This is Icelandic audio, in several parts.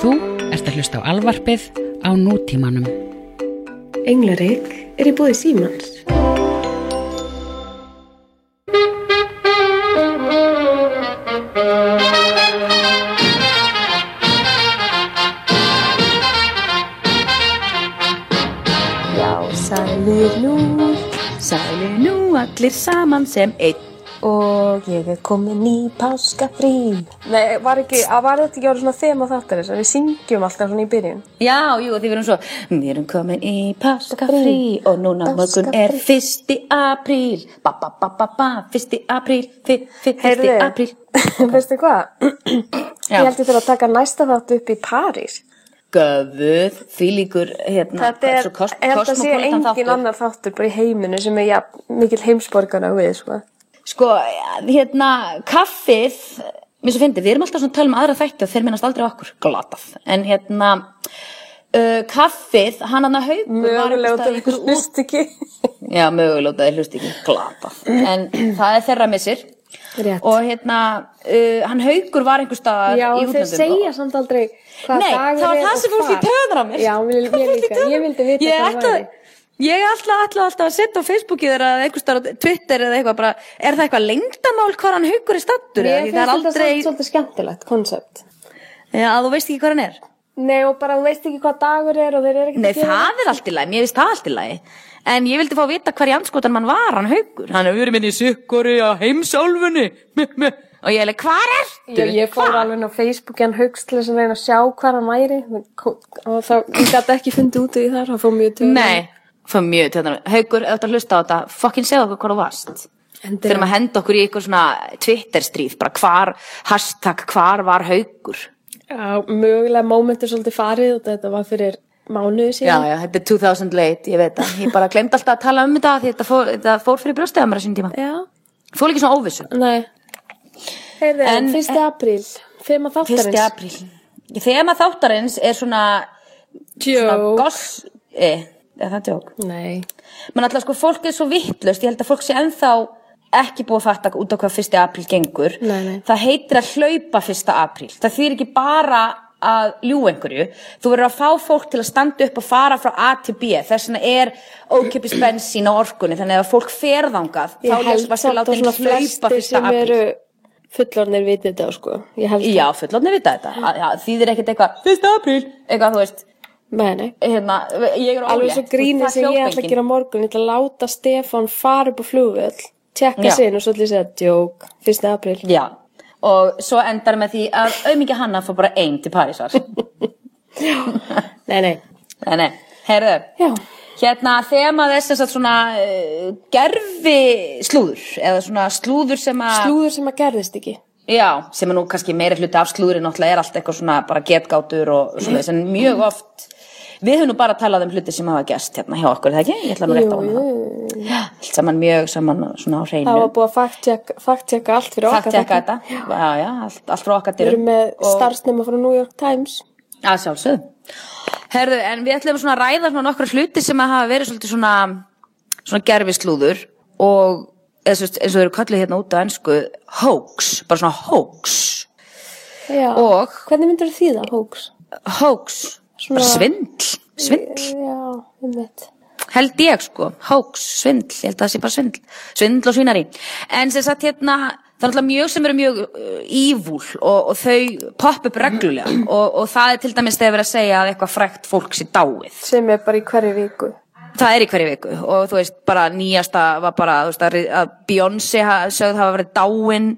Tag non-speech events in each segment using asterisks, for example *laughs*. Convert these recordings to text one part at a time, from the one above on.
Þú ert að hlusta á alvarpið á nútímanum. Englarik er í búði Símans. Já, sælir nú, sælir nú allir saman sem einn og ég er komin í páskafrí. Nei, var, ekki, að var þetta ekki árið svona þema þáttarins að við syngjum alltaf svona í byrjun? Já, jú, því við erum svo, við erum komin í páskafrí og núna morgun er fyrsti apríl, ba ba ba ba ba, fyrsti apríl, fi- fi- fyrsti Heyrðu. apríl. *laughs* Veistu hvað? *clears throat* Já. Ég held ég fyrir að taka næsta þátt upp í París. Göfuð, því líkur, hérna, Þetta er, ég held að sé engin þáttur. annar þáttur bara í heiminu sem er ja, mikil heimsborgana við, sko. Sko, hérna, kaffið, mér svo fyndi, við erum alltaf svona að tala um aðra þætti og þeir minnast aldrei okkur, glatað. En hérna, uh, kaffið, hann hann að af ykkur hlust ekki. Já, þeir hlust ekki, glatað. En það er þeirra missir. Rétt. Og hérna, uh, hann haugur var einhver staðar Já, í þeir útlöndum. segja samt aldrei hvað Nei, það var það sem fólk í á mér. Já, mér, líka. Ég vildi vita Ég hvað það væri. Ég ætla, ætla alltaf að setja á Facebookið eða einhver starf Twitter eða eitthvað bara, er það eitthvað lengdamál hvað hann haugur í stattur? Því finnst það er þetta aldrei, svolítið skemmtilegt koncept. já, að þú veist ekki hvað hann er. Nei, og bara þú veist ekki hvað dagur er og þeir eru ekki Nei, það er allt í lagi, mér finnst það allt í lagi. En ég vildi fá að vita hver í anskotan mann var, hann haugur. Hann hefur verið minni í sikkori á heimsálfunni. Og ég er alveg, hvar ertu? Já, ég fór alveg inn á Facebook en högst til þess að reyna að sjá hvað hann væri og þá, ég gæti ekki fundið út í þar, það fór mjög til Nei, fyrir mjög til þetta. Haugur, ef þú ert að hlusta á þetta, fokkin segja okkur hvað þú varst. Fyrir Endilega. að henda okkur í eitthvað svona Twitter stríð, bara hvar, hashtag hvar var haugur. Já, mögulega mómentur svolítið farið og þetta var fyrir mánuði Já, síðan. já, þetta er 2000 late, ég veit það. Ég bara glemt alltaf að tala um þetta því þetta fór, þetta fór fyrir brjóstið að mér að sín tíma. Já. Fór ekki svona óvissu. Nei. Heyrðu, En- en, fyrsti apríl, þema þáttarins. Fyrsti apríl. Þema þáttarins er svona, svona goss, eh, er það tjók? Nei. menn alltaf sko fólk er svo vittlust ég held að fólk sé ennþá ekki búið að fatta út á hvað fyrsti apríl gengur. Nei, nei. það heitir að hlaupa fyrsta apríl. Það þýr ekki bara að ljú einhverju, þú verður að fá fólk til að standa upp og fara frá A til B. Þess vegna er ókipis bensín á orkunni. Þannig að fólk ferðangað þá lest varstu samt að látin svona hlaupa fyrsta apríl. fullornir vitið þetta, sko. Ég held já, fullotni vita þetta. Þýðir ekkert eitthvað, fyrsta apríl. Eitthvað, þú veist, Nei, nei. hérna ég er Alveg svo ólétt, grínið sem ég ætla að gera morgun, ég ætla að láta Stefán fara upp á flugvöll, tjekka Já. sig inn og svo ætla ég að segja, djók, fyrsti apríl. Já, og svo endar með því að auðmikið hanna fór bara einn til Parísar. *laughs* Nei, nei. nei, nei, heyrðu, Já. hérna þema þess að svona uh, gerfi slúður, eða svona slúður sem að, Slúður sem að gerðist ekki. já, sem er nú kannski meiri hluti af slúðurinn náttúrulega er allt eitthvað svona bara getgátur og svona en mjög oft, við höfum nú bara talað um hluti sem hafa gerst hérna hjá okkur, það ekki? Ég ætla nú rétt á hana. Já, allt saman mjög saman svona á hreinu. Það var búið að fact-checka fact allt fyrir okkar. Fact-checka þætti. þetta, já, já, allt, allt frá okkar Við dyrum. erum með Og- starfsnema frá New York Times. Að sjálfsögðu. Herðu, en við ætlum svona að ræða svona nokkra hluti sem hafa verið svona, svona gerfislúður og eins og, þau eru kallið hérna út á ennsku hoax, bara svona hoax. Já. Og Hvernig myndir því það, Hóks? hoax, bara svindl, svindl, Já, um veit. held ég sko, hoax, svindl, ég held að það sé bara svindl, svindl og svínari. En sem sagt hérna, það er alltaf mjög sem eru mjög uh, ívúl og, og þau popp upp reglulega og, og það er til dæmis þegar verið að segja að eitthvað frækt fólk sé dáið. Sem er bara í hverju viku. Það er í hverju viku og þú veist, bara nýjasta var bara, veist, að- ha- sögð hafa verið dáin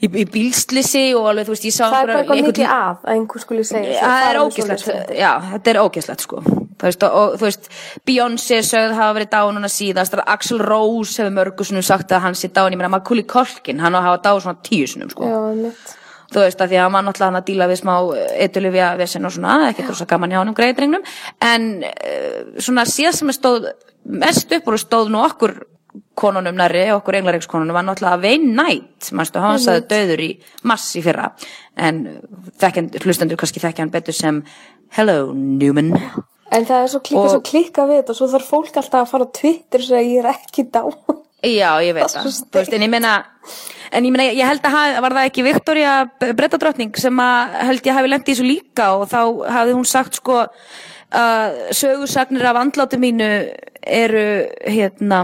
í, í bílslisi og alveg, þú veist, ég sá Það er bara eitthvað mikið að, að einhver skuli segja. Það er ógislegt, já, þetta er ógislegt sko. Þú veist, og, þú veist, Beyoncé sögð hafa verið dáin núna síðast Axel Rose hefur mörgu sinnum sagt að hann sé dáin Ég meina, Macaulay Culkin, hann á að hafa dáin svona tíu sinnum sko. Já, þú veist að því að var náttúrulega hann að díla við smá eitulifja vesen og svona, ekki rosa gaman hjá hann um greiðdrengnum, en uh, svona síðast sem er stóð mest upp og stóð nú okkur konunum næri, okkur englareikskonunum var náttúrulega Wayne Knight, mannstu, hann saði döður í mass í fyrra, en þekkjand, hlustendur kannski þekkja hann betur sem Hello Newman En það er svo, klika, Og- svo klikka við þetta og svo þarf fólk alltaf að fara á Twitter og segja ég er ekki dá. Já, ég veit Það það. veist, en ég meina, en ég meina, ég held að hafi, var það ekki Viktoria brettadrottning sem að held ég hafi lent í þessu líka og þá hafði hún sagt sko að sögursagnir af andláti mínu eru, hérna,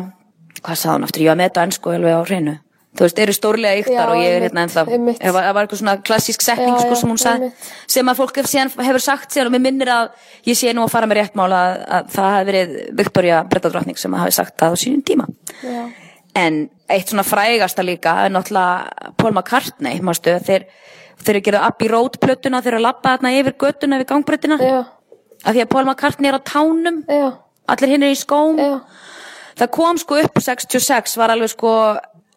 hvað sagði hún aftur, ég var með ennsku alveg á hreinu. Þú veist, eru stórlega yktar og ég er hérna ennþá, það var eitthvað svona klassísk setning Já, sko sem hún sagði, sem að fólk hefur sagt síðan og mér minnir að ég sé nú að fara með rétt mála að, að það hafi verið Viktoria brettadrottning sem hafi sagt það á sínum tíma. Já. En eitt svona frægasta líka er náttúrulega Paul McCartney, mástu, þeir, þeir eru gerðið Abbey Road plötuna, þeir eru að labba þarna yfir göttuna, yfir gangbreytina, Já, af því að Paul McCartney er á tánum, já, allir hinn er í skóm. Það kom sko upp 66, var alveg sko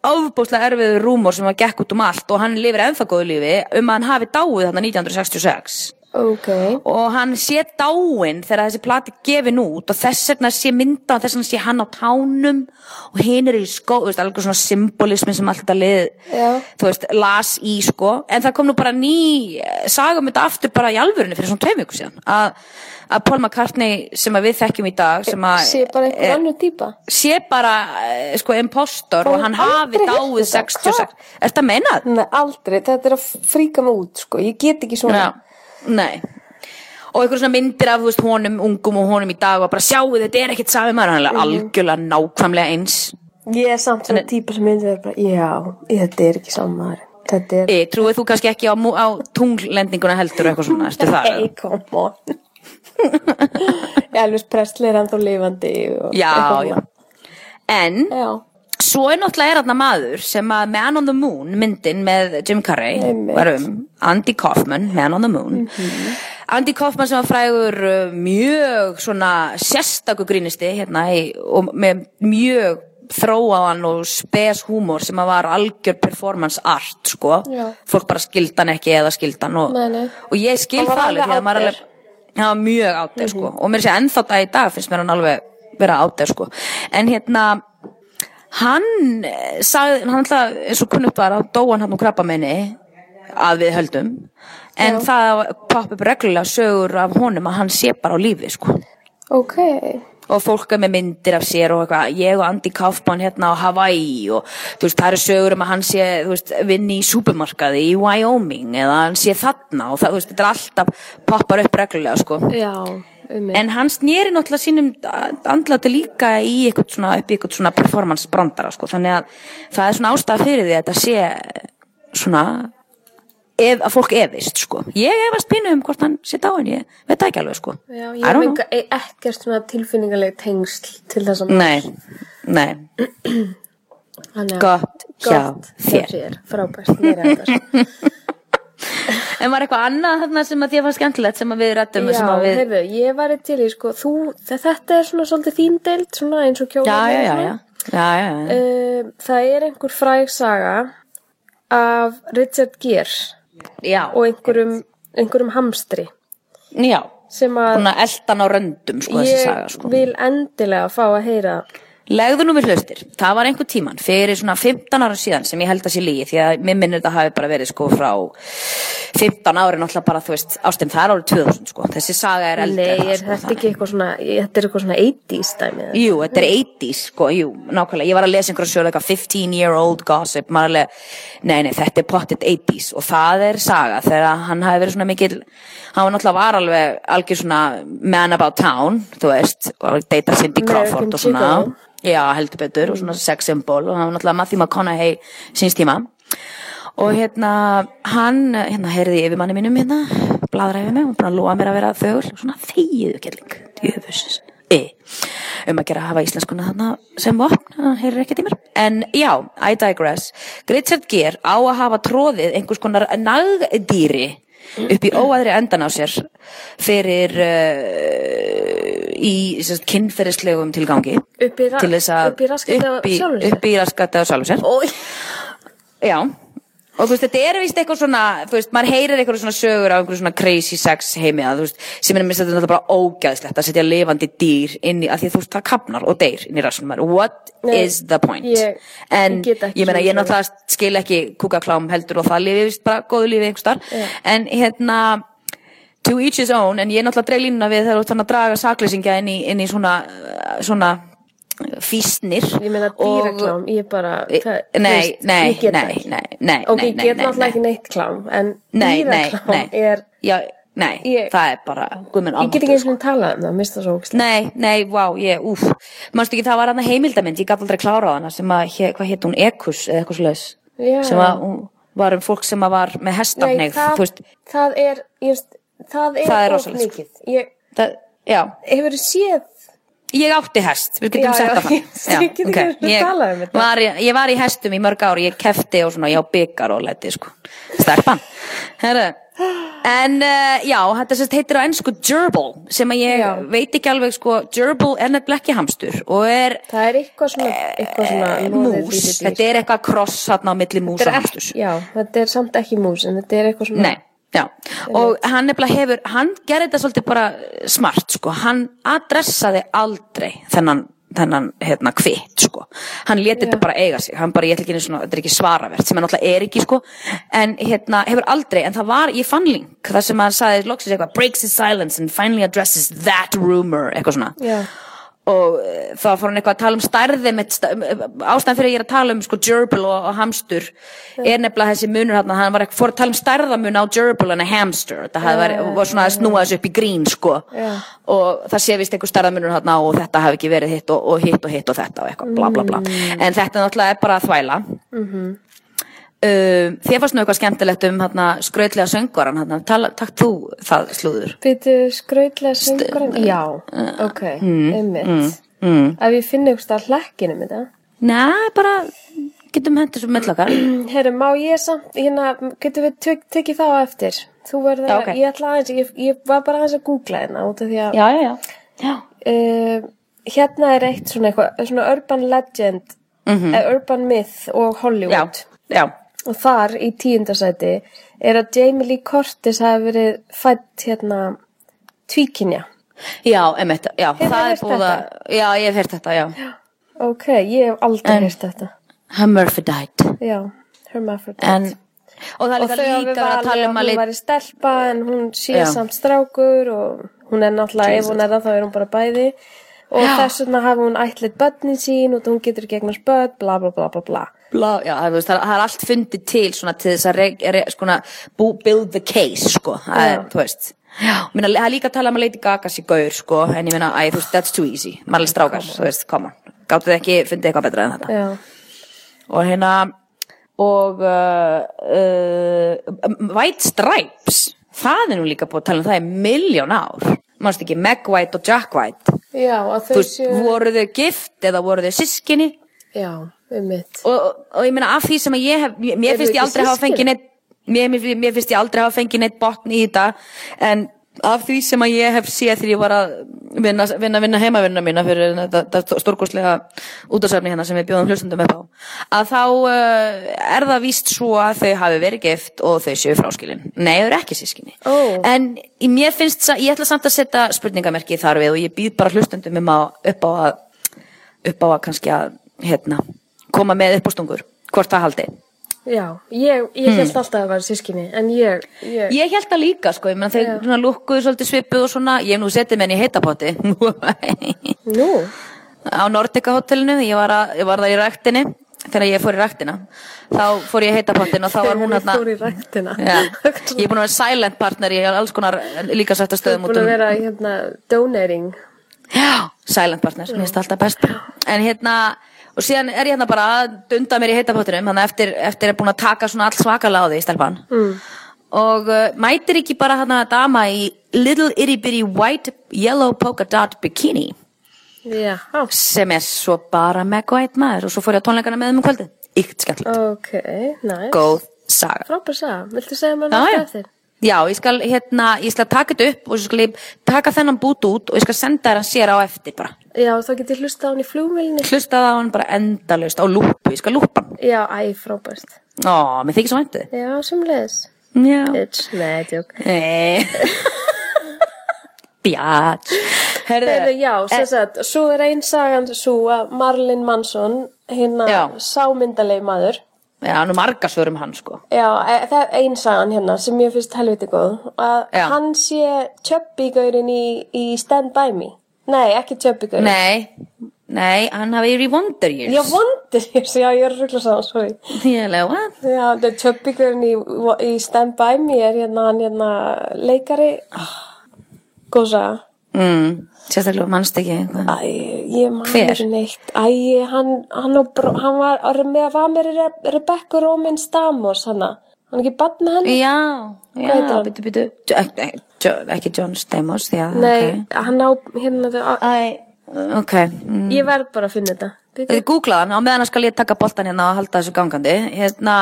ofbúslega erfiður rúmor sem var gekk út um allt og hann lifir ennþá góðu lífi um að hann hafi dáið þarna 1966 ok. og hann sé dáinn þegar þessi plati gefin út og þess vegna sé mynda og þess vegna sé hann á tánum og hinn er í skó, þú veist, alveg svona symbolismi sem allt þetta lið, Já. þú veist, las í sko, en það kom nú bara ný eh, saga um þetta aftur bara í alvörinu fyrir svona tveim viku síðan, að, að Paul McCartney sem við þekkjum í dag Sé bara er- annar típa. sé bara eh, sko impostor og Og hann hafi dáið þetta. 66 Er þetta meinað? Nei, aldrei. Þetta er að fríka mig út, sko. Ég get ekki svona. Já, nei og einhver svona myndir af veist honum ungum og honum í dag og bara sjáu þetta er ekkert sami maður hann er alveg algjörlega nákvæmlega eins Ég er samt svona típa sem myndi vera bara, já, þetta er ekki saman. Þetta er... e, trúið þú kannski ekki á, á tunglendinguna heldur eitthvað svona? Hey, come on. *laughs* Elvis Presley er ennþá lifandi. og Já, já en Já, svo er náttúrulega er þarna maður sem að Man on the Moon myndin með Jim Carrey Einmitt. var um Andy Kaufman, Man on the Moon Andy Kaufman sem var frægur uh, mjög svona sérstakur grínisti hérna í, og með mjög þróaðan og spes húmor sem að var algjör performance art sko, Já. fólk bara skildan ekki eða skildan og, Nei, nei. og ég skil var það alveg því að maður alveg Já, mjög átt sko. og mér sé ennþá dag í dag finnst mér hann alveg vera átt sko. en hérna hann eh, sagði, hann alltaf eins og kunnugt var að dóan hann úr krabbamenni að við höldum en Já. það popp upp reglulega sögur af honum að hann sé bara á lífi sko. ok. og fólk er með myndir af sér og eitthvað, ég og Andy Kaufman hérna á Hawaii og þú veist, það eru sögur um að hann sé, veist, vinni í súpermarkaði í Wyoming eða hann sé þarna og það, veist, þetta er alltaf poppar upp reglulega, sko. Já, um En hann snýri náttúrulega sínum andláti líka í eitthvað svona, upp í eitthvað svona performance brandara, sko, þannig að það er svona ástæða fyrir því að þetta sé svona, ef, að fólk efist, sko. Ég efast pínu um hvort hann sé dáin, ég veit það ekki alveg, sko. Já, ég hef enga- e- ekkert svona tilfinningaleg tengsl til þess að Nei, nei, gott Gott hjá þér. þér, frábært, mér er þetta *laughs* *laughs* En var eitthvað annað þarna sem að þér var skemmtilegt sem að við rættum Já, að við... heyrðu, ég var til í, sko, þú, þe- þetta er svona svolítið þín deild, svona eins og kjóla. Já, já, já, já. Já, já, já. Uh, það er einhver fræg saga af Richard Gere Já, og einhverjum, einhverjum hamstri já. sem að Svona eldan á röndum, sko, þessi ég saga, sko. vil endilega fá að heyra. Legðu nú við hlustir. Það var einhver tíman fyrir svona 15 ára síðan sem ég held að sé lígi því að mér minnir þetta hafi bara verið sko frá 15 ári náttúrulega bara, þú veist, ástinn það er árið 2000 sko. Þessi saga er eldri Nei, er sko, þetta ekki eitthvað svona, þetta er eitthvað svona 80s dæmið? Jú, þetta er 80s, sko, jú, nákvæmlega. Ég var að lesa einhverja sjölu eitthvað 15 year old gossip, maður alveg, nei, nei, þetta er pottet 80s og það er saga þegar hann hafi verið svona mikil, hann var náttúrulega var alveg og og já, heldur betur, og svona sex symbol og hann var náttúrulega Matthew McConaughey síns tíma og hérna, hann, hérna, heyrði yfir manni mínum hérna, bladra yfir mig, hún bara lofa mér að vera þögul, og svona þegiðu kelling, djöfus, e, um að gera að hafa íslenskuna þarna sem vopn, hann heyrir ekkert í mér. En já, I digress, Richard Gere á að hafa tróðið einhvers konar nagdýri upp í óæðri endan á sér fyrir uh, í kynferðislegum tilgangi. Upp í ra- til þess að upp í raskatið á upp í- sjálfum sér? Já, og þú veist, þetta er vist eitthvað svona, þú veist, maður heyrir eitthvað svona sögur af einhverju svona crazy sex heimi að, þú veist, sem er minnst þetta er náttúrulega bara ógæðslegt að setja lifandi dýr inn í, að því að þú veist, það kapnar og deyr inn í rassunum maður. What Nei, is the point? ég- en ég meina, ég náttúrulega skil ekki kúkaklám heldur og það lifi vist bara góðu lífi einhver starf, Já. en hérna, to each his own, en ég náttúrulega dreig línuna við þegar þú þannig að draga sakleysingja inn í, inn í svona, svona físnir Ég meina og- dýraklám, ég bara, það, þú nei, veist, nei, ég nei, nei, nei, nei, ég nei, get nei, náttúrulega nei. ekki neitt klám, en nei, nei, dýraklám nei. er, Já, nei, Ég- það er bara guðminn ég get ekki eins og talað um það, mista svo. Nei, nei, vá, ég, úf Manstu ekki, það var hann heimildamind, ég gaf aldrei klára á hana sem að, hvað hétt hún, Ekus eða eitthvað slags sem að, hún var um fólk sem að var með Nei, hestafneið, það, það er, ég veist, það er, Það er rosalegt, sko. mikið. Ég, það, Já, hefur séð, ég átti hest, við getum Já, sett já, það fram ég- *laughs* um var, ég var í hestum í mörg ár, ég kefti og svona, ég á byggar og leti, sko. Herru En uh, já, þetta sérst heitir á ennsku gerbil sem að ég Já. veit ekki alveg sko, gerbil er nefnilega ekki hamstur og er það er eitthvað svona, eitthvað svona Eh, mús, þetta er eitthvað kross þarna á milli mús og hamsturs. já, þetta er samt ekki mús, en þetta er eitthvað svona, Nei, já, og hann nefnilega hefur, hann gerði þetta svolítið bara smart, sko, hann adressaði aldrei þennan, þennan, hérna, kvitt, sko, hann leti þetta bara eiga sig, hann bara, ég ætla ekki einu svona, þetta er ekki svaravert, sem hann náttúrulega er ekki, sko, en hérna, hefur aldrei, en það var, ég fann link, það sem hann sagði, loksins eitthvað, breaks his silence and finally addresses that rumor, eitthvað svona, já, og uh, þá fór hann eitthvað að tala um stærði með sta ástæðan fyrir að ég er að tala um sko gerbil og, og hamstur er nefnilega þessi munur hann hann var ekki fór að tala um stærðamun á gerbil en a hamster. Þetta hafði verið, var svona að snúa þessu upp í grín sko. Já. og það sé vist einhver stærðamunur hann og þetta hafi ekki verið hitt og, og hitt og hitt og þetta og eitthvað bla bla bla. En þetta náttúrulega er bara að þvæla Um, þér fannst nú eitthvað skemmtilegt um hérna, skrautlega söngoran hérna, takk þú það slúður Býtu skrautlega söngurinn? Já, ok, einmitt. mm. Ef ég finna eitthvað stað hlekkinu með það. Nei, bara getum hendur svo mellakar *clears throat* Herru, má ég samt, hérna, getum við tek, tekið það á eftir? Þú verður Já, að, ok. ég ætla aðeins, ég, ég var bara aðeins að googla hérna út af því að, Já, já, já, já. uh, hérna er eitt svona eitthvað, svona urban legend, mm urban myth og Hollywood. Já, já, Og þar í tíundasæti er að Jamie Lee Curtis hafi verið fætt hérna tvíkinja. já, emitt, já, Hefurðu það er búið að, já, ég hef heyrt þetta, já. Ok, ég hef aldrei heyrt þetta. Hermaphrodite. Já, hermaphrodite. En, og það er líka líka að valið tala um að að hún leit, væri stelpa en hún sé Já. samt strákur og hún er náttúrulega, ef hún er það þá er hún bara bæði og Já. þess vegna hafi hún ætlit börnin sín og hún getur gegnast börn, bla bla bla bla bla bla, já, veist, það, það er allt fundið til svona til þess að reg, re, skona, build the case, sko, það er, þú veist. Minna, það er líka að tala um að Lady Gaga sé gaur, sko, en ég meina, æ, þú veist, that's too easy, maður er strákar, þú veist, on, gáttu þið ekki fundið eitthvað betra en þetta. Já, og hérna og uh, uh, White Stripes það er nú líka búið að tala um það í miljón ár. Mannst ekki Meg White og Jack White? Já þú veist, séu voru þau gift eða voru þau sískinni Já, og, og, ég meina af því sem ég hef mér, finnst ég aldrei hafa fengið neitt mér, mér, finnst ég aldrei hafa fengið neitt botn í þetta. En af því sem ég hef séð þegar ég var að vinna, vinna, vinna heimavinna mína fyrir þetta, stórkostlega útasöfni hérna sem við bjóðum hlustundum upp á að þá uh, er það víst svo að þau hafi verið gift og þau séu fráskilin. Nei, þau eru ekki sískinni Ó. en mér finnst, ég ætla samt að setja spurningamerki þar við og ég býð bara hlustundum um upp á að upp á að kannski að hérna, koma með upp á stungur hvort það haldi? Já, ég, ég held alltaf að það var sískinni en ég, ég, Hmm. ég held það líka sko, ég meina þeir lukkuðu svolítið svipuð og svona, ég hef nú setið henni í heitapotti. Nú? Á Nordica hotellinu, ég var, að, ég var það í ræktinni þegar ég fór í ræktina. Þá fór ég í heitapottin og þá var hún Þegar hérna ég fór í ræktina. Já, *laughs* ég er búin að vera silent partner í alls konar líka sætta Þú er stöðum búin að vera hérna donating. Já, silent partner, mér finnst alltaf best. En hérna, og síðan er ég hérna bara að dunda mér í heitapottinum Þannig að eftir, eftir er búin að taka svona allt svakalega á því, stelpan. Mm. Og uh, mætir ekki bara hérna dama í Little itty bitty white yellow polka dot bikini. Já, á, Sem er svo bara meg white maður. Og svo fór ég á tónleikana með um kvöldið. Ykt skemmtilegt, ok, nice. Góð saga. Frábær saga, viltu segja mér náttúrulega eftir? Já, ég skal, hérna, ég skal taka þetta upp og svo skal ég taka þennan bút út og ég skal senda þér hann sér á eftir bara. Já, þá get ég hlusta á hann í flugvélni hlustaði á hann bara endalaust á lúpu, ég skal lúpa hann. Já, æ, frábært. Ó, mér þykir svo væntið Já, semleis já. Bitch, nei, tjók Nei. *laughs* bjart Heyrðu, herðu, já, sem sagt, svo er ein sagan svo að Marlin Manson, hérna sámyndalegi maður, já, nú margar svör um hann sko já, e- það er ein sagan hérna sem ég finnst helviti góð, hann sé gaurinn í, í Stand By Me. Nei, ekki gaurinn. nei, Nei, hann hafi verið í Wonder Years. Já, Wonder Years, já, ég er ruggla saman, sorry. Ég er alveg, what? Já, er tjöppíkurinn í, í Stand By Me er hérna, hann hérna leikari. Góð saga. Mm, sérstaklega mannst ekki eitthvað. Æ, ég man Hver? ekki neitt. Æ, hann, hann, bró- hann var var með að var með Re Rebecca Roman Stamos, hann. Hann er ekki bann með henni? Já, já, byttu, byttu. Ekki, John Stamos, já, Nei, hann á, hérna. Æ, ok. Mm. ég verð bara að finna þetta. Þið googlaði hann, á meðan skal ég taka boltan hérna og halda þessu gangandi hérna,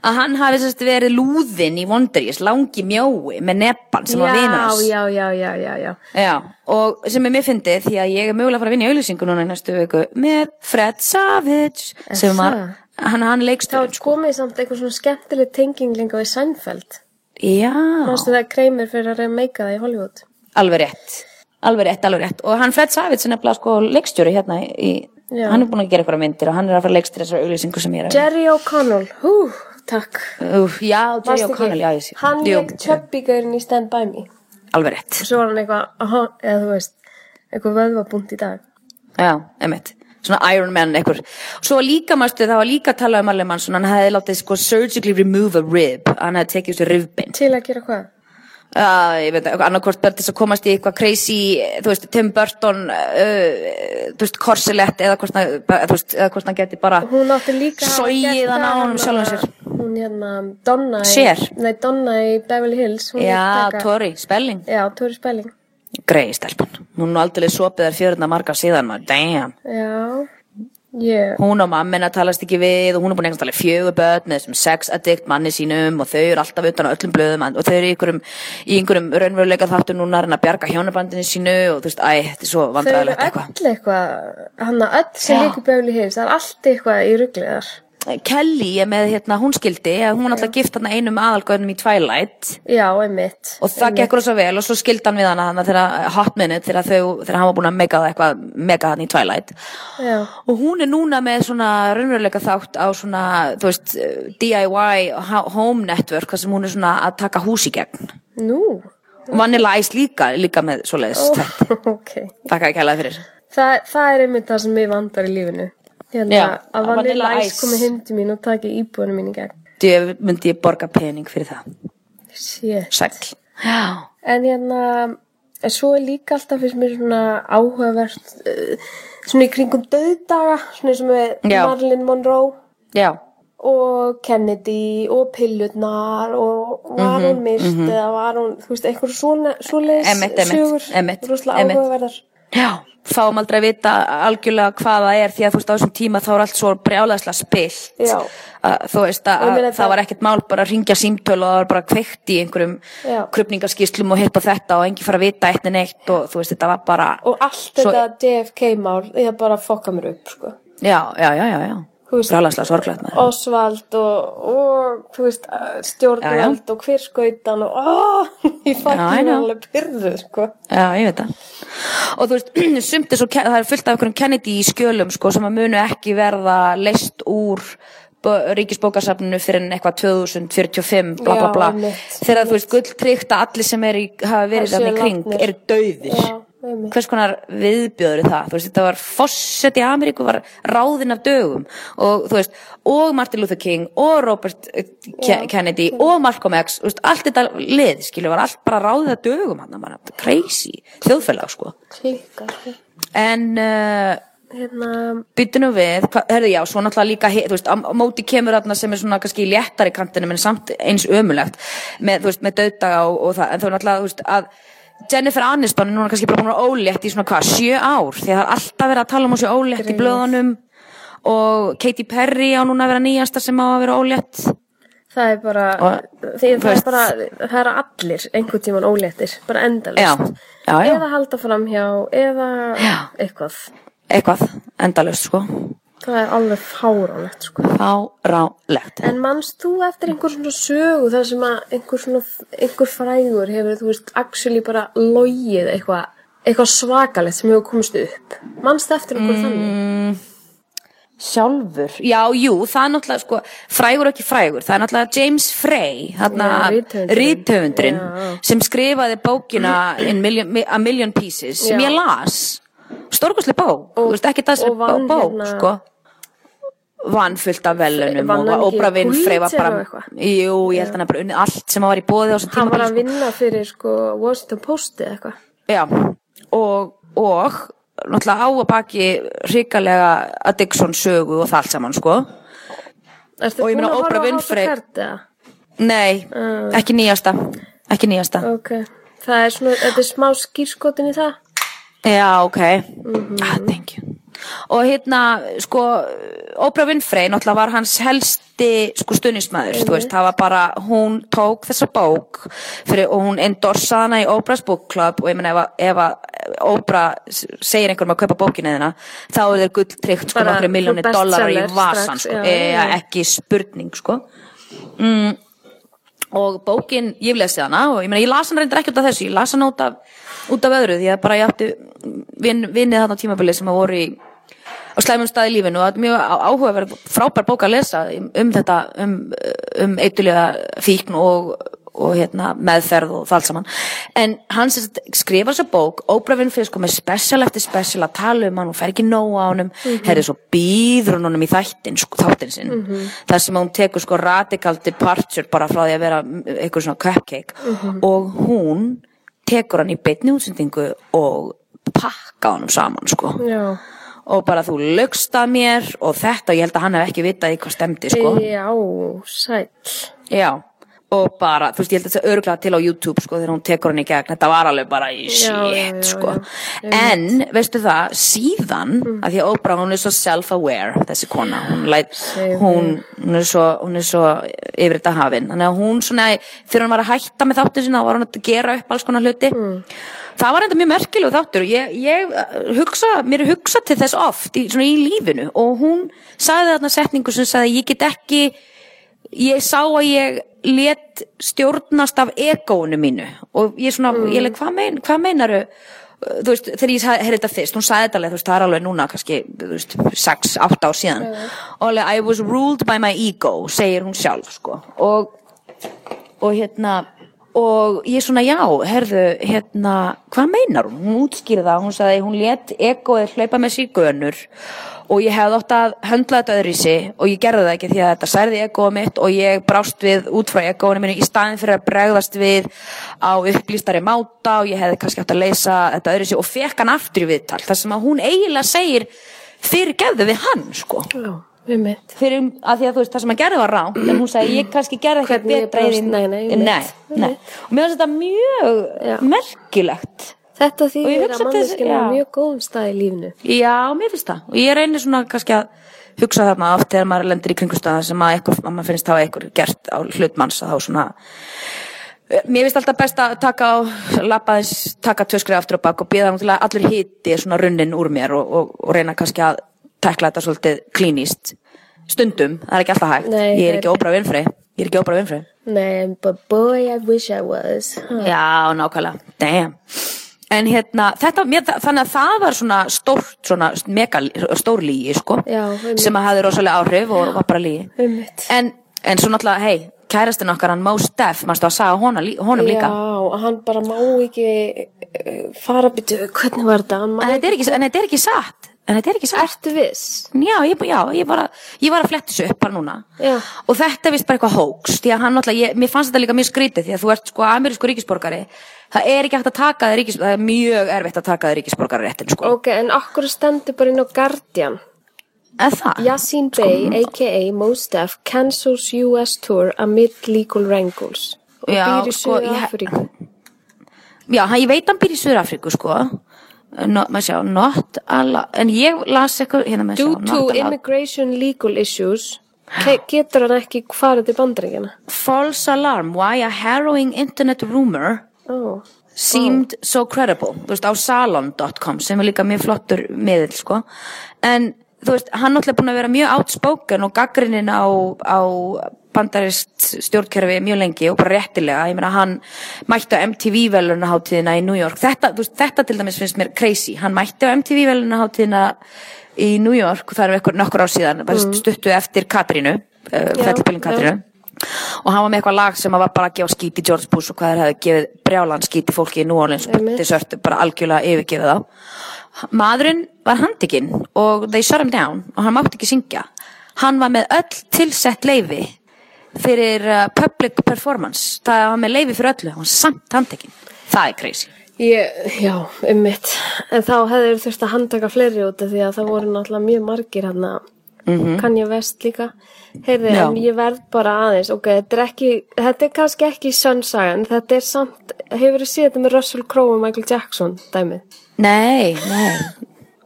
að hann hafi sérst verið lúðinn í Wonderies, langi mjói með neppan sem var vinur hans Já, já, já, já, já, já. Já, og sem er mér fyndið því að ég er mögulega að fara að vinna í auðlýsingu núna í næstu viku með Fred Savage sem var, hann, hann Þá leikstur er komið samt eitthvað svona skemmtileg tenging líka við Seinfeld. Já, Mástu það kreimir fyrir að reyna meika það í Hollywood. alveg rétt alveg rétt, alveg rétt og hann Fred Savage er nefnilega sko leikstjóri hérna í, Já. hann er búin að gera eitthvað myndir og hann er að fara leikstjóri þessar auðlýsingu sem ég er að Jerry O'Connell, hú, takk. Úf, Já, Jerry O'Connell, já, ég sé Hann leik tjöppíkurinn í Stand By Me. Alveg rétt Og svo var hann eitthvað, eða þú veist, eitthvað vöðvabúnt í dag. Já, emitt. Svona Iron Man eitthvað. Svo líka, mástu, það var líka að tala um Marley Manson, hann hefði látið sko surgically remove a rib, hann hefði tekið þessu ribbein. Til að gera hvað? Uh, ég veit, annarkvort bara til að komast í eitthvað crazy, þú veist, Tim Burton, uh, þú veist, korsilett eða hvort hann, hann geti bara gert hann á honum hérna, sjálfum sér. Hún hérna, Donna í... Cher. Nei, Donna í Beverly Hills. Já, Tori, spelling. Já, Tori Spelling. Greið stelpan. Hún er aldrei sopið þar fjörðna marga síðan, maður, damn. Já, ég... hún og mamma talast ekki við og hún er búin að tala fjögur börn með þessum sex addict manni sínum og þau eru alltaf utan á öllum blöðum og þau eru í einhverjum, í einhverjum raunveruleika þáttu núna að bjarga hjónabandinu sínu og þú veist, æ, þetta er svo Þau eru vandræðilegt eitthvað. öll eitthvað, hann að öll sem líka Beverly Hills, það er allt eitthvað í ruglið þar. Kelly er með hérna, hún skildi að hún alltaf gift hann einum aðalgöðnum í Twilight Já, einmitt. og það gekk rosa vel og svo skildi hann við hana þannig þegar hot minute þegar, þau, þegar hann var búin að mega það eitthvað mega hann í Twilight Já, og hún er núna með svona raunveruleika þátt á svona, þú veist, DIY ho- home network, sem hún er svona að taka hús í gegn. nú, Og Vanilla Ice líka, líka með svoleiðis ó, þetta. *laughs* ok. Takk að kælaði fyrir. Það, það er einmitt það sem ég vandar í lífinu. Hérna, Já, að Vanilla Ice komi hindi mín og taki íbúinu mín í gegn. Ég myndi ég borga pening fyrir það. Shit. Sæll. Já. En hérna, en svo er líka alltaf fyrst mér svona áhugavert, uh, svona í kringum döðdaga, svona eins og með Já. Marilyn Monroe. Já. og Kennedy og pillutnar og var Mhm, hún myrt eða var hún, þú veist, eitthvað svona svoleiðis Einmitt, einmitt, sögur, einmitt, rosalega einmitt. áhugaverðar Já. Fáum aldrei að vita algjörlega hvað það er því að þú veist á þessum tíma þá er allt svo brjálæðslega spilt. Já. Að, þú veist að, að það það- var ekkert mál bara að ringja símtöl og það var bara kveikt í einhverjum Já. krupningaskýslum og hitt og þetta og engi fara að vita eitt en eitt og þú veist þetta var bara og allt Svo- þetta JFK-mál ég bara fokka mér upp, sko Já, já, já, já, já. Brjálæðslega sorglegt með Osvald og, og veist, stjórnveld og hver skautan og ó, *laughs* ég Já, mér know. alveg pyrruð, sko Já, ég veit það. Og þú veist, *clears throat* sumt er svo, það er fullt af einhverjum Kennedy í skjölum, sko, sem að munu ekki verða leist úr ríkisbókasafninu fyrir en eitthvað 2045, bla bla Já, bla. einmitt. Þegar þú veist, gulltrykkt að allir sem er í, hafa verið þarna í kring eru dauðir. Já. Hvers konar viðbjöður það? Þú veist, þetta var fosset í Ameríku, var ráðinn af dögum og þú veist, og Martin Luther King og Robert Já. Kennedy og Malcolm X, þú veist, allt þetta lið, skilju, var allt bara ráðið af dögum hann, bara crazy, þjóðfélag, sko. klikkar, sko En uh, hérna, byttu nú við, herðu já, svo náttúrulega líka, þú veist, á, móti kemur þarna sem er svona kannski léttari kantinu, menn samt eins ömulegt, með, þú veist, með döðdaga og, og það, en þá náttúrulega, þú veist, að Jennifer Aniston er núna kannski bara búin að ólétt í svona hvað, sjö ár, því að það er alltaf verið að tala um hún sé ólétt í blöðunum. Og Katy Perry á núna að vera nýjasta sem á að vera ólétt. það er bara Og, því þú það er bara, það er allir einhvern tíman óléttir, bara já, eða halda fram hjá eða Já. eitthvað. Eitthvað, endalust, sko, það er alveg fáránlegt sko. fárálegt. en manst þú eftir einhver svona sögu þar sem að einhver svona einhver frægur hefur þú veist actually bara logið eitthvað eitthvað svakalegt sem hefur komist upp manst eftir einhver Mm. þannig Sjálfur? Já, jú, það er náttúrulega, sko, frægur og ekki frægur, það er náttúrulega James Frey, þarna, Já. sem skrifaði bókina in million, A Million Pieces, sem Já. ég las, stórkostli bók, þú veist, ekki það og sem vann bók, hérna- sko vann fullt af velunum og hann Óbra Winfrey var bara jú, ég held hann að bara unnið allt sem var í bóði á þessum Hann var tíma að vinna fyrir sko Washington Post eða eitthvað. Já, og, og náttúrulega á að baki hrikalega Addiction sögu og það allt saman, sko. Ertu Og ég meina Oprah Winfrey-? Nei, ekki nýjasta, ekki nýjasta. Ok, það er svona, þetta er smá skýrskotin í það. Já, ok, Mhm. ah, thank you. Og hérna, sko, Oprah Winfrey, náttúrulega var hans helsti, sko, stuðnismæður, þú veist, það var bara, hún tók þessa bók fyrir, og hún endorsaði hana í Oprah's Book Club og ég meina ef, ef að Oprah segir einhverjum að kaupa bókina þina, þá er þeir gull tryggt, sko, nokkru miljónir dollara í vasan, strax, sko, já, e, já. ekki spurning, sko. Mm, og bókin, ég lesi hana og ég meina, ég las hana reyndar ekki út af þessu, ég las hana út af, út af öðru, því að bara ég átti vin, vinnið þarna á tímabili sem að voru í á slæmum stað í lífinu og það er mjög áhugaverð frábær bók að lesa um, um þetta, um, um eitulega fíkn og, og hérna, meðferð og það allt saman. En hann skrifar þessa bók Oprah Winfrey sko með special eftir special að tala um hann og fer ekki nóg á honum. Mm -hmm. svo býður hún honum í þættin sko, þáttin sinn, þar sem hún tekur sko radical departure bara frá því að vera eitthvað svona cupcake. Og hún tekur hann í beinni útsendingu og pakka honum saman sko. Já. Og bara þú lögst að mér og þetta og ég held að hann hef ekki vitað í hvað stemdi sko. Já, sæll. já. Og bara, þú veist, ég held að þetta er örglega til á YouTube sko þegar hún tekur hann í gegn, þetta var alveg bara í Já, já, já, shit sko. já. en, veistu það, síðan að því að Oprah, hún er svo self-aware þessi kona, hún læt hún, hún er svo, hún er svo yfir þetta hafin, þannig að hún svona þegar hún var að hætta með þáttu sinna, þá var hún að gera upp alls konar hluti það var enda mjög merkilegu þáttur ég, ég uh, hugsa, mér hugsa til þess oft í, svona í lífinu og hún sagði þarna setningu sem sagði ég get ekki ég sá að ég let stjórnast af egónu mínu. Og ég svona, ég leik, hvað, mein, hvað meinaru þú veist, þegar ég heyrði þetta fyrst? Hún sagði þetta alveg, þú veist, það er alveg núna kannski, þú veist, 6-8 ár síðan. Og alveg, I was ruled by my ego segir hún sjálf, sko. Og, og hérna og ég svona, já, herðu hérna, hvað meinar hún? Hún útskýrði það, hún sagði, hún let egoið hlaupa með sér í gönur og ég hefði átt að höndla þetta öðrísi og ég gerði það ekki því að þetta særði egoið mitt og ég brást við út frá egoinu mínu í staðin fyrir að bregðast við á upplýstari máta og ég hefði kannski átt að leysa þetta öðrísi og fekk hann aftur í viðtal þar sem að hún eiginlega segir fyrir gefðu við hann sko Já. Fyrir að því að þú veist það sem hann gerði var ránt en hún sagði ég kannski gerði ég betra í því- nei, nei, einmitt, nei, nei. og mér finnst þetta mjög Já. merkilegt Þetta hugsa að manneskinn er mjög góðum stað í lífinu. já, mér finnst það og ég reynir svona kannski að hugsa þarna oft þegar maður lendir í kringustöða sem að, eitthvað, að maður finnst hafa eitthvað gert á hlutmanns að þá svona Mér finnst alltaf best að taka á lappaðins, taka töskrið aftur og bak og að allur hiti svona runnin úr mér og, og, og reyna kannski að tekla þetta svolítið klínist stundum, það er ekki alltaf hægt. Nei, ég er ekki óbra vinnfrey ég er ekki óbra vinnfrey Nei, but boy, I wish I was. Já, nákvæmlega, damn. En hérna, þetta, mér, þannig að það var svona stórt, svona mega stór lígi, sko Já, sem að hafði rosalega áhrif og var bara lígi en, en svo náttúrulega, hei, kærastinn okkar hann Mos Def, mannstu að sagða honum, honum líka? Já, hann bara má ekki uh, fara byttu, hvernig var þetta? Má en þetta er ekki, er ekki satt en þetta er ekki satt Ertu viss? Já, ég, já, ég, bara, ég var að fletta þessu upp bara núna Já. og þetta er vist bara eitthvað hóks því að hann náttúrulega, ég, mér fannst þetta líka mjög skrítið því að þú ert sko amerísku ríkisborgari það er ekki hægt að taka þig ríkis það er mjög erfitt að taka þig ríkisborgari réttin sko Ok, en okkur stendur bara inn á Guardian. eða það Yasin Bey, a.k.a. Mos Def, cancels US tour amid legal wrangles. Og Já, býr í sko, Suður ég- Afríku. Já, hann, ég veit hann býr í Suður-Afríku sko no, maður sjá, not alla en ég las eitthvað hérna maður Due sjá, to not allowed. immigration legal issues, getur hann ekki farið til bandringina. false alarm why a harrowing internet rumor Ó, seemed so credible þú veist á salon.com sem er líka mjög flottur miðill sko en þú veist hann náttúrulega búin að vera mjög outspoken og gaggrinin á, á bandarist stjórnkerfi mjög lengi og bara réttilega, ég meina hann mætti á MTV velunaháttíðina í New York. Þetta, veist, þetta til dæmis finnst mér crazy. Hann mætti á MTV velunaháttíðina í New York, það er nokkur ár síðan bara stuttu eftir Katrínu uh, fellibylinn já. Katrínu. Og hann var með eitthvað lag sem var bara að gefa skít í George Bush og hvað þeir hefði gefið brjálan skít í fólki í New Orleans Einmitt. desert, bara algjörlega yfirgefið þá. Maðurinn var handikinn og they shut him down og hann mátti ekki syngja. Hann var með öll tilsett leifi fyrir uh, public performance það var með leifi fyrir öllu, hann var samt handikinn það er crazy Ég, já, um mitt. En þá hefur þurft að handtaka fleiri út af því að það voru náttúrulega mjög margir hann að kann ég vest líka. Heyrði, en ég verð bara aðeins, ok, þetta er ekki, þetta er kannski ekki sönnsagan, þetta er samt, hefur þið séð þetta með Russell Crowe og Michael Jackson, dæmið? nei, nei,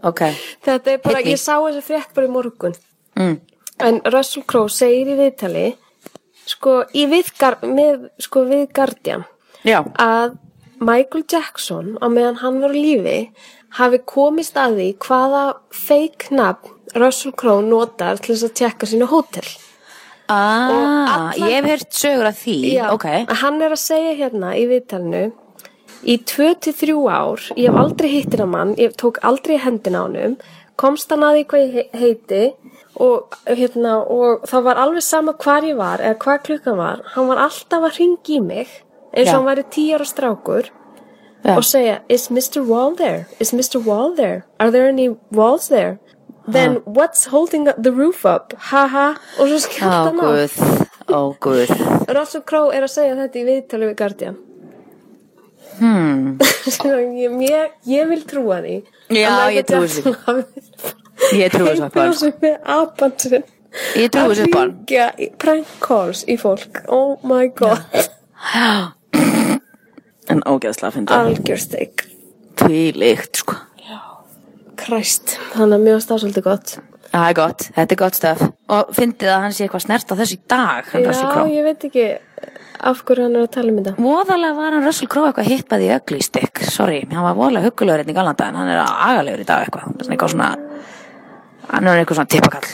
ok Þetta er bara, ég sá þessi frétt bara í morgun. mm. En Russell Crowe segir í viðtali, sko, í viðgar, með, sko, við Guardian, já, að Michael Jackson á meðan hann var lífi hafi komist að því hvaða fake nafn Russell Crowe notar til þess að tjekka sínu hótel. ah, ég hef heyrt sögur af því. Ok, Hann er að segja hérna í viðtalinu í 2-3 ár, ég hef aldrei hittir að mann, ég tók aldrei hendina á honum, komst hann að því hvað ég he- heiti og, hérna, og það var alveg sama hvar ég var eða hvað klukkan var, hann var alltaf að ringi í mig eins og Já. hann væri 10 ára strákur Já. og segja, is Mr. Wall there? Is Mr. Wall there? Are there any walls there? Then what's holding the roof up? Haha, og svo skemmt hann á. ó guð *laughs* Russell Crowe er að segja þetta í viðtali við Guardian. hmm. *laughs* ég, ég, ég vil trúa því. Já, ég trúi hafi *laughs* Ég trúi þessu upp á hann, sko. heimbrjósið með apansinn. Ég trúi þessu upp á hann. Að ringja prank calls í fólk. Oh my god. en ógeðslega fyndi Algjör steik. tvílíkt sko Kræst. Þannig að mjög stafsvöldi gott. það er gott, þetta er gott stöf og fyndið að hann sé eitthvað snert á þessu í dag Já, ég veit ekki af hverju hann er að tala um þetta. voðalega var hann Russell Crowe eitthvað hippað í ögli stikk sorry, hann var voðalega huggulegur hérna í galanda en hann er agalegur í dag eitthvað eitthvað svona hann er eitthvað svona tippakall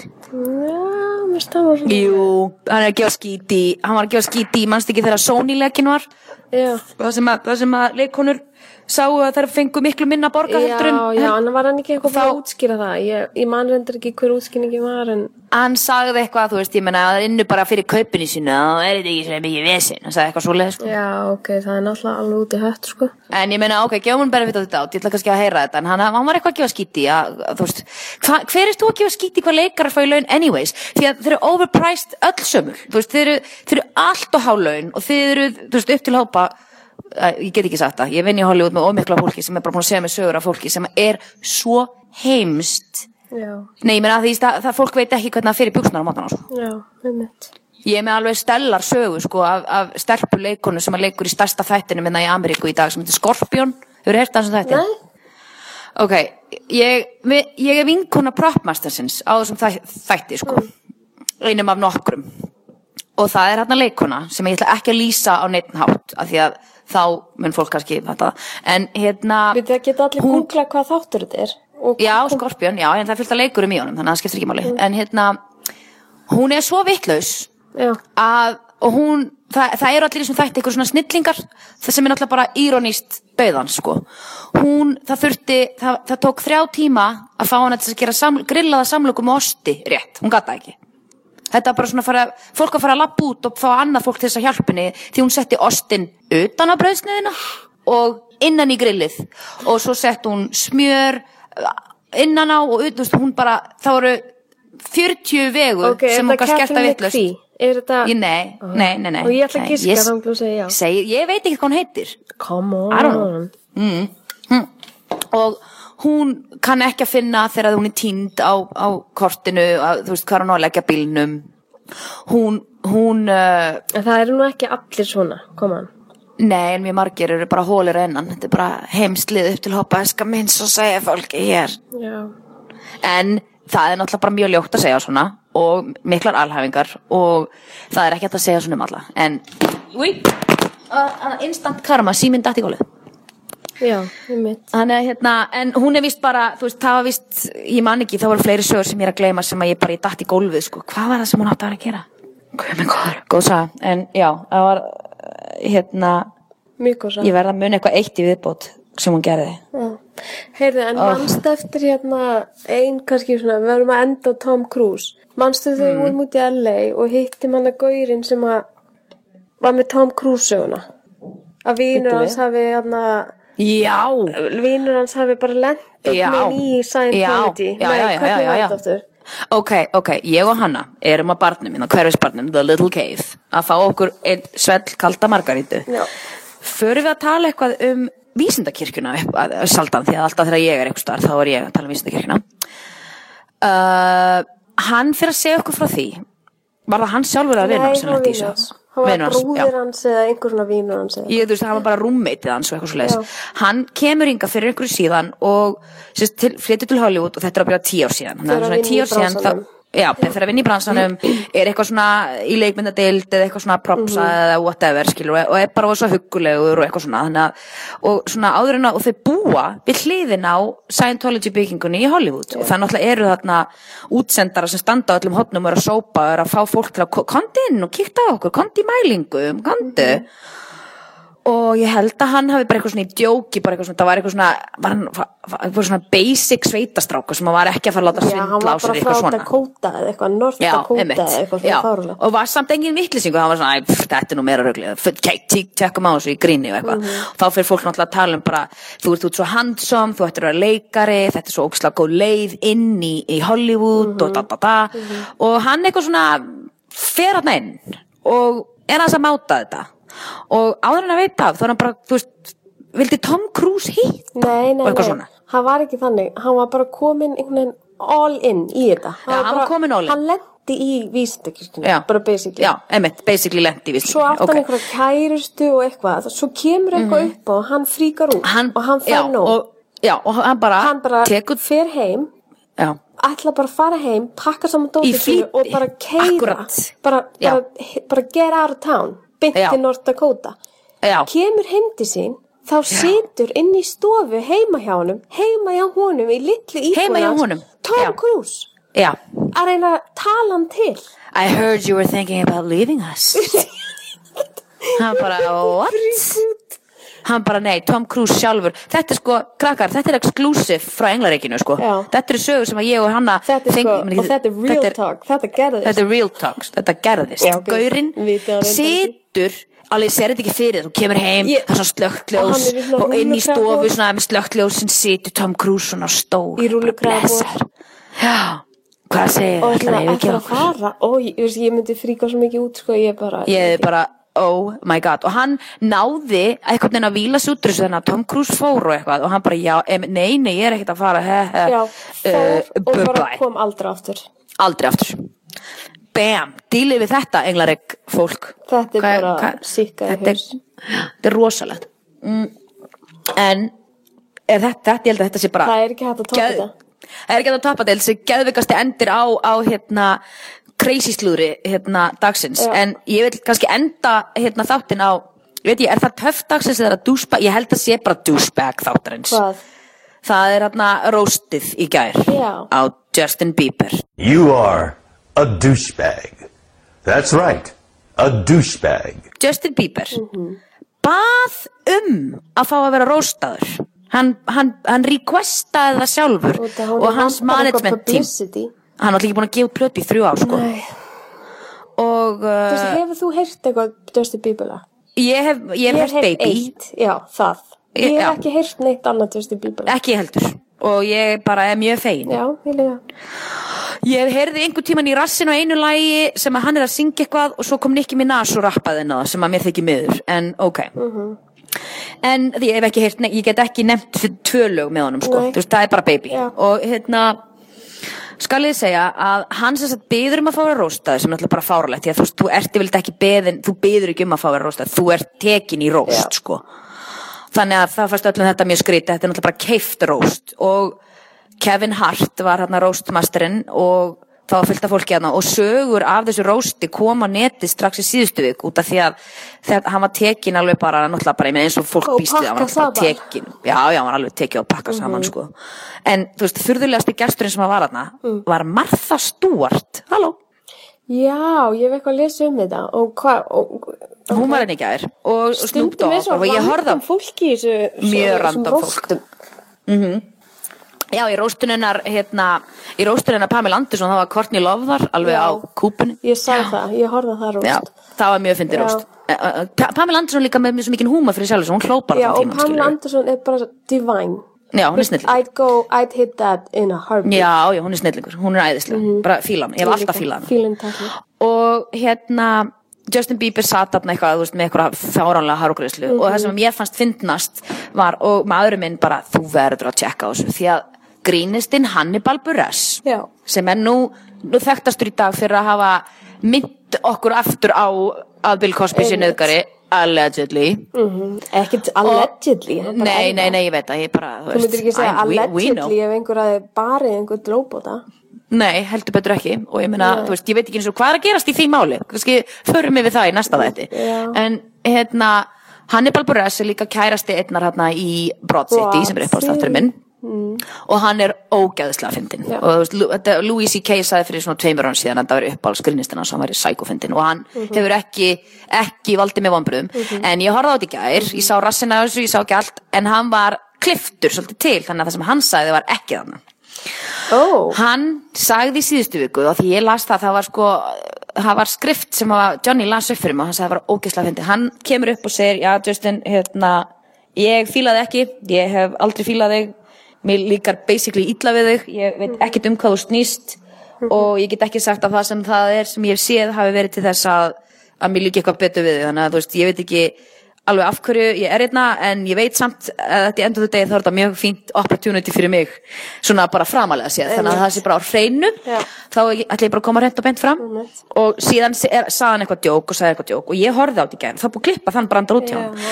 jú, hann er að gefa skíti. Hann var að gefa skíti, mannst ekki þegar Sony-leikin var? Já. það sem að, það sem að leikonur sáu að þær fengu miklu minna borga Já, heldur en já, en var hann ekki eitthvað Þá- að útskýra það? Ég, ég man reyndar ekki hver útskýringi var, en hann sagði eitthvað, þú veist, ég menna að það er innu bara fyrir kaupinu sínu, þá er þetta ekki svo mikið vesinn, hann sagði eitthvað svoleið, sko. já, ok, það er náttúrulega alveg út í hött, sko. En ég meina, ok, gefum hann bara við þetta át, ég ætla kannski að heyra þetta, en hann, hann var eitthvað að gefa skíti, að, að, þú veist, hva, hver er þú að gefa skíti hvað leikar að fá í laun anyways? Því að þeir eru overpriced öll sömul, þú veist, þeir eru, þeir eru ég get ekki sagt það, ég vinn í Hollywood með ómikla fólki sem er bara búin að segja mig sögur af fólki sem er svo heimst, Já, nei, ég meina að því það, það fólk veit ekki hvernig það fyrir bjöksnar á mótana, sko. já, einmitt. Ég er með alveg stellar sögu sko af, af stelpu leikonu sem að leikur í stærsta þættinu minna í Ameríku í dag sem heitir Skorpion. Hefur heyrt það sem þætti? Nei, Ok, ég, við, ég er vinkona propmastersins á þessum þæ, þætti sko. Einum af nokkrum. Og það er hérna leikona sem ég ætla ekki að lýsa á neitt hátt af því að þá mun fólk kannski þetta. En hérna... við það geta allir Hún- googlað hvað þáttur þetta er. Já, Skorpion, já, en það að leikurum í honum, þannig að það skiptir ekki máli. En hérna, hún er svo vittlaus að, og hún, það, það eru allir í þessum þætti eitthvað svona snillingar, það sem er náttúrulega bara írónist dauðan, sko. Hún, það þurfti, það, það tók þrjá tíma að fá til að gera sam, grillaða samlöku með osti rétt, hún gata ekki. Þetta er bara svona að fara, fólk að fara að lappa út og fá annað fólk til þess að hjálpa henni því hún setti ostin utan á brauðsniðina og innan í grillið og svo sett hún smjör innan á og ut, þú veist, hún bara, það voru 40 vegur ok, er sem hún gaf skerta Kathleen vittlust. Er þetta... Ég, nei, nei, nei, nei. Og ég ætla að giska ég- þá þú segir já. Segi, ég veit ekki hvað hún heitir. Come on. Mm. Mm. Og hún kann ekki að finna þegar hún er tínd á, á kortinu, að, þú veist, hvað er hún á að leggja bílnum. Hún, hún, uh, það eru nú ekki allir svona, on. nei, en mjög margir eru bara hólir ennan. Þetta er bara heimslið upp til hoppa eska minn svo segja fólki hér. Já. En það er náttúrulega bara mjög ljótt að segja svona og miklar alhæfingar og það er ekki hægt að segja svona um alla. En, úi, instant karma, síminn datt í gólið. Já, einmitt. Þannig að hérna, en hún er vist bara, þú veist, það var vist, ég man ekki, það voru fleiri sögur sem ég er að gleyma sem að ég bara, ég datt í gólfið, sko, hvað var það sem hún átti að vera að gera? Hvað með hvað? Góð saga, en já, það var, eh, hérna, Mjög góð ég verða að muna eitthvað eitt í viðbót sem hún gerði. Já. Heyrðu, en mannstu eftir hérna ein kannski svona, við verum að enda Tom Cruise. Mannstu þegar Mm. vorum út í LA og hittum hann að gaurinn sem að var með Tom Cruise söguna. Að vínur hans hafi hérna, Já, vínur hans hafi bara Já. með í Scientology. Nei, hvernig var þetta aftur? ok, ok, ég og hanna erum að barnum, minna hverfisbarnum, The Little Cave að fá okkur einn svell kalda margarítu Já. förum við að tala eitthvað um vísindakirkjuna upp, að, saldan, því að alltaf þegar ég er eitthvað starf þá er ég að tala um vísindakirkjuna uh, hann fyrir að segja okkur frá því var það hann sjálfur að vinna sem lenti í hans. Hann var Vinur hans, eða einhver svona vínur hans ég þú veist, hann var bara rúmmeitið hans og eitthvað svo Já. hann kemur inga fyrir einhverju síðan og sérst, til, flyttur til Hollywood og þetta er að byrja tíu ár síðan. Þannig að svona tíu ár síðan þá- Já, fyrir að vinna í bransanum, er eitthvað svona í leikmyndadeild eða eitthvað svona propsa Mhm. eða whatever, skilur, og er bara svo huggulegur og eitthvað svona, þannig að, og svona áður en að, þau búa við hliðin á Scientology byggingunni í Hollywood og það náttúrulega eru þarna útsendara sem standa á öllum hotnum og eru að sópa og eru að fá fólk til að, ko- komdu inn og kíkta á okkur, komdu í mælingum, komdu, Mhm. Og ég held að hann hafi bara eitthvað svona í djóki, bara eitthvað svona, það var eitthvað svona, var hann, var, var, eitthvað svona basic sveitastráku sem hann var ekki að fara að láta Já, hann svindla á var sér bara eitthvað frá svona. Dakota eða eitthvað, North Já, Dakota eða eitthvað Já, svona fárulega. og var samt engin vittlisingu, hann var svona, þetta er nú meira röglið, tjekkum á þessu í gríni og eitthvað. Mhm. Þá fyrir fólk náttúrulega að tala um bara, þú ert út svo handsome, þú ættir að vera leikari, þetta er svo ógislega góð leið inn í, Hollywood Mhm. og. Og hann eitthvað svona, hann inn og er hans að máta þetta. Og áður en að veit af, þá er hann bara, þú veist, vildi Tom Cruise hitt? Nei, nei, nei, hann var ekki þannig, hann var bara komin all in í þetta. Já, hann var kominn all in. Hann lendi í vísindakirkjunni, Já. bara basically. Já, einmitt, basically lendi í Svo átt hann einhverja kærustu og eitthvað, svo kemur eitthvað upp og hann fríkar út hann, og hann fær nóg. og, já, og hann bara, hann bara tekur, fer heim, já, ætla bara að fara heim, pakka saman dótið og bara keira, bara, bara, bara get out of town, bynt til North Dakota. já, kemur heim til sín þá situr inn í stofu heima hjá honum heima hjá honum í litlu honum, Tom. Cruise já. að reyna að tala hann til I heard you were thinking about leaving us. *laughs* hann bara, what? Hann bara, nei, Tom Cruise sjálfur. Þetta er sko, krakkar, þetta er exclusive frá Englaríkinu, sko. Já. Þetta eru sögur sem að ég og hanna... þetta er sko, og þetta er real talk þetta gerðist Þetta er real talk, þetta gerðist. Já, ok. Gaurinn Vitið á reyndar ekki. situr, alveg sér þetta ekki fyrir þér, þú kemur heim, Ég- það er svona slökkljós Og er og inn í stofu svona með slökkljós sem situr Tom Cruise svona stór. Bara blessaður. Já, hvað segir og þér? Ætlar ætla að að yfirgefa okkur? og ég, ég myndi fríka svo mikið út sko, ég bara ég er bara, oh my god. Og hann náði einhvern veginn að víla sig út úr þessu þannig að Tom Cruise fór og eitthvað. Og hann bara, já, em, nei, nei, ég er ekkert að fara he, he, já, fór uh, og bara kom aldrei aftur. Aldrei aftur. Bam, dílið við þetta englaregg fólk. Þetta er Hvað- bara sicka í þetta er, þetta er rosalegt. Mm. en er þetta, þetta, ég held að þetta sé bara það er ekki hægt að topa þetta. Það er ekki hægt að toppa til þessi geðvikasti endir á, á hérna crazy slúðri hérna dagsins Já. en ég vil kannski enda hérna þáttin á veit ég, er það töff dagsins eða er það douchebag ég held að sé bara douchebag þáttarins hvað, það er hérna roastið í gær Já. á Justin Bieber You are a douchebag. That's right, a douchebag. Justin Bieber Mhm. bað um að fá að vera roastaður hann, hann, hann requestaði það sjálfur hún og hans management team publicity. Hann var ekki búin að gefa út plötu í þrjú ár sko. Nei. og Þú veist, uh, hefur þú heyrt eitthvað Bieber lag? ég hef, ég hef hert baby eitt, já, það Ég- Ég hef já. ekki heyrt neitt annað Bieber lag ekki heldur og ég bara er mjög fegin Já, ég lega ég heyrði einhver tíman í rassin á einu lagi sem að hann er að syngja eitthvað og svo kom Nicki Minaj og rappaði inn á það sem að mér þykir miður en ok Mhm. en því ég hef ekki heyrt, ne- ég get ekki nefnt tvö lög með honum sko, Nei. þú veist það er bara baby Já. og hérna skal ég segja að hann sem sagt byður um að fá að vera róstað sem er náttúrulega bara fáralegt því að þú, veist, þú ert yfirleitt ekki beðin, þú byður ekki um að fá að vera róstað þú ert tekin í róst Já. sko þannig að það fannst öllum þetta mjög skrítið þetta er náttúrulega bara keift róst og Kevin Hart var hérna róstmasterinn og það var fullt af fólki hérna og sögur af þessu rósti kom á neti strax í síðustu vik út af því að þegar hann var tekin alveg bara náttúrulega bara ég eins og fólk Og býst við hann var saman. tekin já já hann var alveg tekið og pakkað saman sko. En þú veist furðulegasti gesturinn sem var þarna var Martha Stewart. Halló? Já, ég hef eitthvað að lesa um þetta. Og hvað og, hún var henni og Dogg. svo og ég horfði á fólki í þessu Mjög random þessum fólk. róstum. Já, í róstunennar, hérna, í róstunennar Pamela Andersson, það var Courtney Love þar, alveg Já. á kúpunni. Ég sá það, ég horfði á það róst Já, það var mjög fyndið Já. róst. Eh, eh, Pa- Pamela Andersson líka með mjög mikið húma fyrir sjálf, hún hlópar Já, allan og tímann, Pamela. Anderson er bara divine Já, hún er snillingur. I'd go, I'd hit that in a heartbeat Já, já, hún er snillingur, hún er æðislega, bara fíla hann, ég hef alltaf fílað hann. Fílan takk og hérna Justin Bieber satt þarna eitthvað þú veist, með eitthvað fáránlega hárugreislu og það sem mér fannst fyndnast var og maðurinn minn bara, þú verður að tjekka þessu því að grínistinn Hannibal Buress Já. sem er nú, nú þekktastur í dag fyrir að hafa mynd okkur aftur á að Bill Cosby sé nöðgari allegedly. Ekkert allegedly það er bara nei, nei, nei, ég veit að ég bara Þú myndir ekki segja allegedly ef einhver aðeins barið einhver dróbóta Nei, heldur betur ekki. Og ég meina, þú veist, ég veit ekki eins og hvað er að gerast í því máli. Kannski förum við það í næsta þætti. Já. en hérna Hannibal Buress er líka kærasti einnar hérna í Broad City Broad sem er uppáðstáttur minn og hann er ógæðislega fyndin Já. og Louis C.K. sagði fyrir svona tveimur án síðan að það var uppáhaldsgrinnistinn hans, hann var í sækofyndin og hann hefur ekki, ekki valdið með vonbröðum en ég horfði á þetta í gær, ég sá rassina þessu, ég sá ekki allt en hann var kliftur svolítið til þannig að það sem hann sagði var ekki þannig Ó, Hann sagði í síðustu viku og því ég las það, það var sko það var skrift sem að Johnny las upp fyrir mig og hann sagði það var ógeðslega fyndi hann kemur upp og segir, já Justin hérna, ég fílaði ekki ég hef aldrei fílað þig mér líkar basically illa við þig. Ég veit ekkert um hvað þú snýst og ég get ekki sagt að það sem það er sem ég séð hafi verið til þess að að mér líki eitthvað betur við þig. Þannig að þú veist, ég veit ekki alveg af hverju ég er hérna en ég veit samt að þetta endur þetta þá er þetta mjög fínt opportunity fyrir mig svona bara framalega séð. Þannig að það sé bara á hreinu. Já. þá ætla ég bara að koma reynd og bent fram. Og síðan hann eitthvað djók og sagði eitthvað djók og ég horfði á þetta í það er búið klippa þann brandar út hjá hann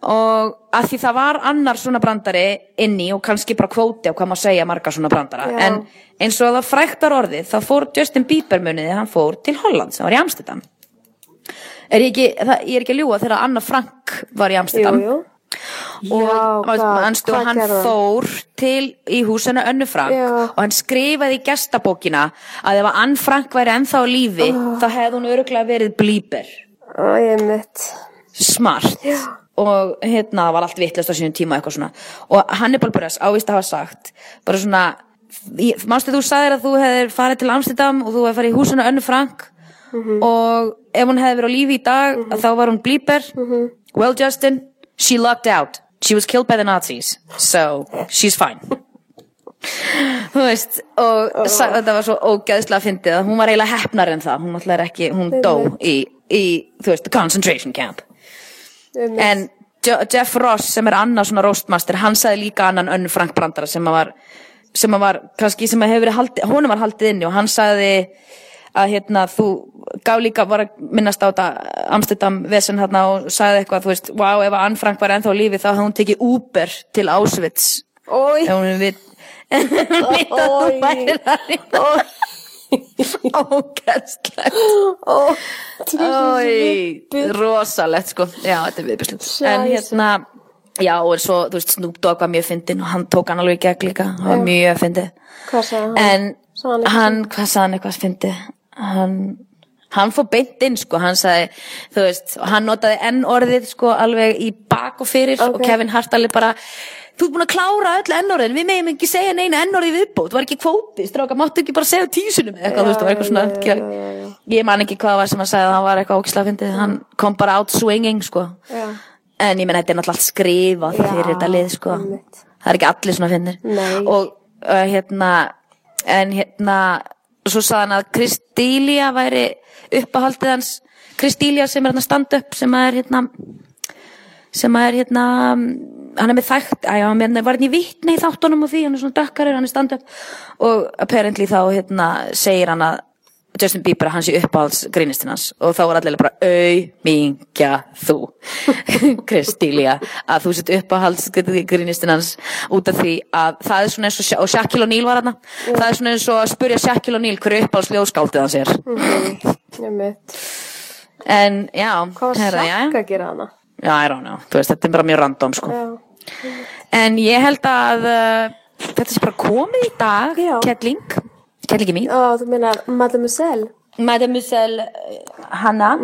og að því það var annar svona brandari inni og kannski bara kvóti á hvað maður segja marga svona brandara. Já. en eins og það fræktar orðið þá fór Justin Bieber muniði hann fór til Holland sem var í Amsterdam. Er ég ekki, það, ég er ekki að ljúga þegar Anna Frank var í jú, Amsterdam. Jú og Já, manstu, hvað hann fór til í húsinu Önnu Frank Já. og hann skrifaði í gestabókina að ef Ann Frank væri ennþá á lífi þá hefði hún örgulega verið ég mitt smart. Já. og hérna var allt vittlust á sínum tíma eitthvað svona. Og Hannibal Buress ávist að hafa sagt bara svona manstu þú sagðir að þú hefðir farið til Amsterdam og þú hefði farið í húsinu Önnu Frank og ef hún hefði verið á lífi í dag þá var hún blíber well Justin, she lucked out. She was killed by the Nazis. So she's fine. Þú veist og sa, þetta var svo ógeðslega fyndið að hún var eiginlega hefnar en það. Hún ekki, hún dó í, í þú veist, concentration camp. En Jeff Ross sem er annar svona roastmaster hann sagði líka annan önnu Frank Brandara sem að var sem að var kannski sem að hefur verið haldið honum var haldið inni og hann sagði að hérna þú gaf líka var að minnast á þetta Amsterdam vesen hérna og sagði eitthvað þú veist, wow ef að Ann Frank var ennþá á lífi þá hefði hún tekið Uber til Auschwitz. Ói, ef hún veit *laughs* veit að þú væri það ógæstlegt ó Ói, rosalegt sko. Já, þetta er viðbjörnslut En hérna, já, og svo, þú veist, Snoop Dogg var mjög fyndin og hann tók hann alveg gegn líka. Hann var mjög fyndið Hvað sagði hann? En hann, hvað sagði hann eitthvað fyndið Hann Hann fór beint inn sko, hann sagði, þú veist, og hann notaði enn orðið sko alveg í bak og fyrir og Ok. Kevin Hart alveg bara, þú ert búin að klára öll enn orðin, við meðum ekki segja neina enn orðið viðbót, var ekki kvóti, stráka, máttu ekki bara segja tísunum eða eitthvað, þú veist, það var eitthvað svona, já, já, já. ég man ekki hvað það var sem hann sagði, hann var eitthvað ógislega fyndið, hann kom bara out swinging sko, en ég menn þetta er náttúrulega allt skrifað fyrir þetta lið sko, það er ekki allir svona finnir Nei. og uh, hérna, en hérna, svo sagði hann að Kristília væri uppáhaldið hans, Kristília sem er hérna stand-up sem er hérna, sem er hérna hann er með þægt, að já, hann var hérna í vittni í þáttunum og því, hann er svona dökkarur, hann er stand-up. Og apparently þá hérna segir hann að Justin Bieber að hann sé uppáhalds grínistinn hans. Og þá var allir bara auðmingja þú. *laughs* Kristília að þú sett uppáhalds grínistinn hans út af því að það er svona eins og og Shaquille O'Neal var hann það er svona eins og að spurja Shaquille O'Neal hverju uppáhalds ljóskáldið hans er. Ég mitt en já, Hvað var Sakka að gera hana? já, I don't know, veist, þetta er bara mjög random sko. Já, en ég held að uh, þetta sé bara komið í dag kettling, kettlingi mín Ó, þú meina Mademoiselle Mademoiselle uh, Hanna.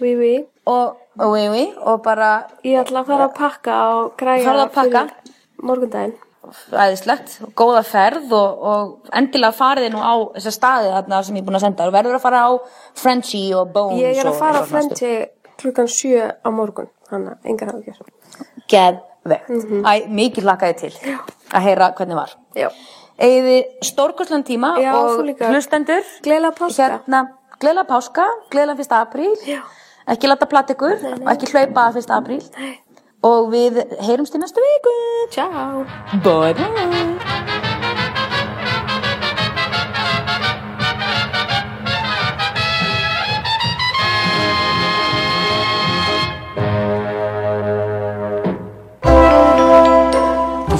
Oui, oui. Og, oui, oui, og bara Ég ætla að fara að pakka og græja farðu að pakka. morgundaginn. æðislegt, góða ferð og, og endilega farið nú á þessa staði þarna sem ég er búin að senda og verður að fara á Frenchie og Bones Ég er að fara á eitthvað svona stuð. Frenchi klukkan sjö á morgun, þannig að engar hafa gjör. Geðvegt, Mhm. æ, mikið lakaði til að heyra hvernig var. Já. Egiði stórkoslan tíma Já, og hlustendur Gleðilega páska. hérna, gleðilega páska, gleðilega fyrsta apríl Já. ekki láta platt ykkur og ekki hlaupa fyrsta apríl Nei. og við heyrumst í næstu viku Ciao. bye bye